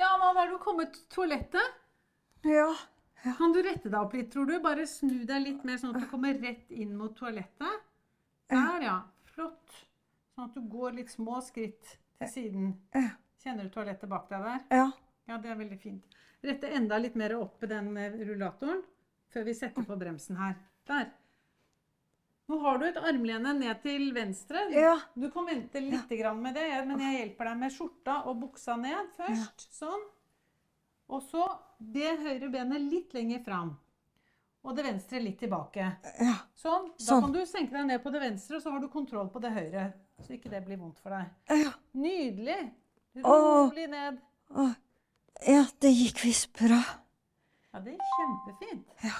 Ja, da har du kommet til toalettet. Ja. Kan du rette deg opp litt, tror du? Bare snu deg litt mer, sånn at du kommer rett inn mot toalettet. Der, ja. Flott. Sånn at du går litt små skritt til siden. Kjenner du toalettet bak deg der? Ja. Ja, det er veldig fint. Rette enda litt mer opp den eh, rullatoren før vi setter på bremsen her. Der. Nå har du et armlene ned til venstre. Ja. Du kan vente litt ja. med det, men jeg hjelper deg med skjorta og buksa ned først. Sånn. Og så det høyre benet litt lenger fram. Og det venstre litt tilbake. Ja. Sånn. Da Sånn. kan du senke deg ned på det venstre, og så har du kontroll på det høyre. Så ikke det blir vondt for deg. Ja. Nydelig. Åh. Rolig ned. Åh. ja, det gikk visst bra. Ja, det er kjempefint. Ja.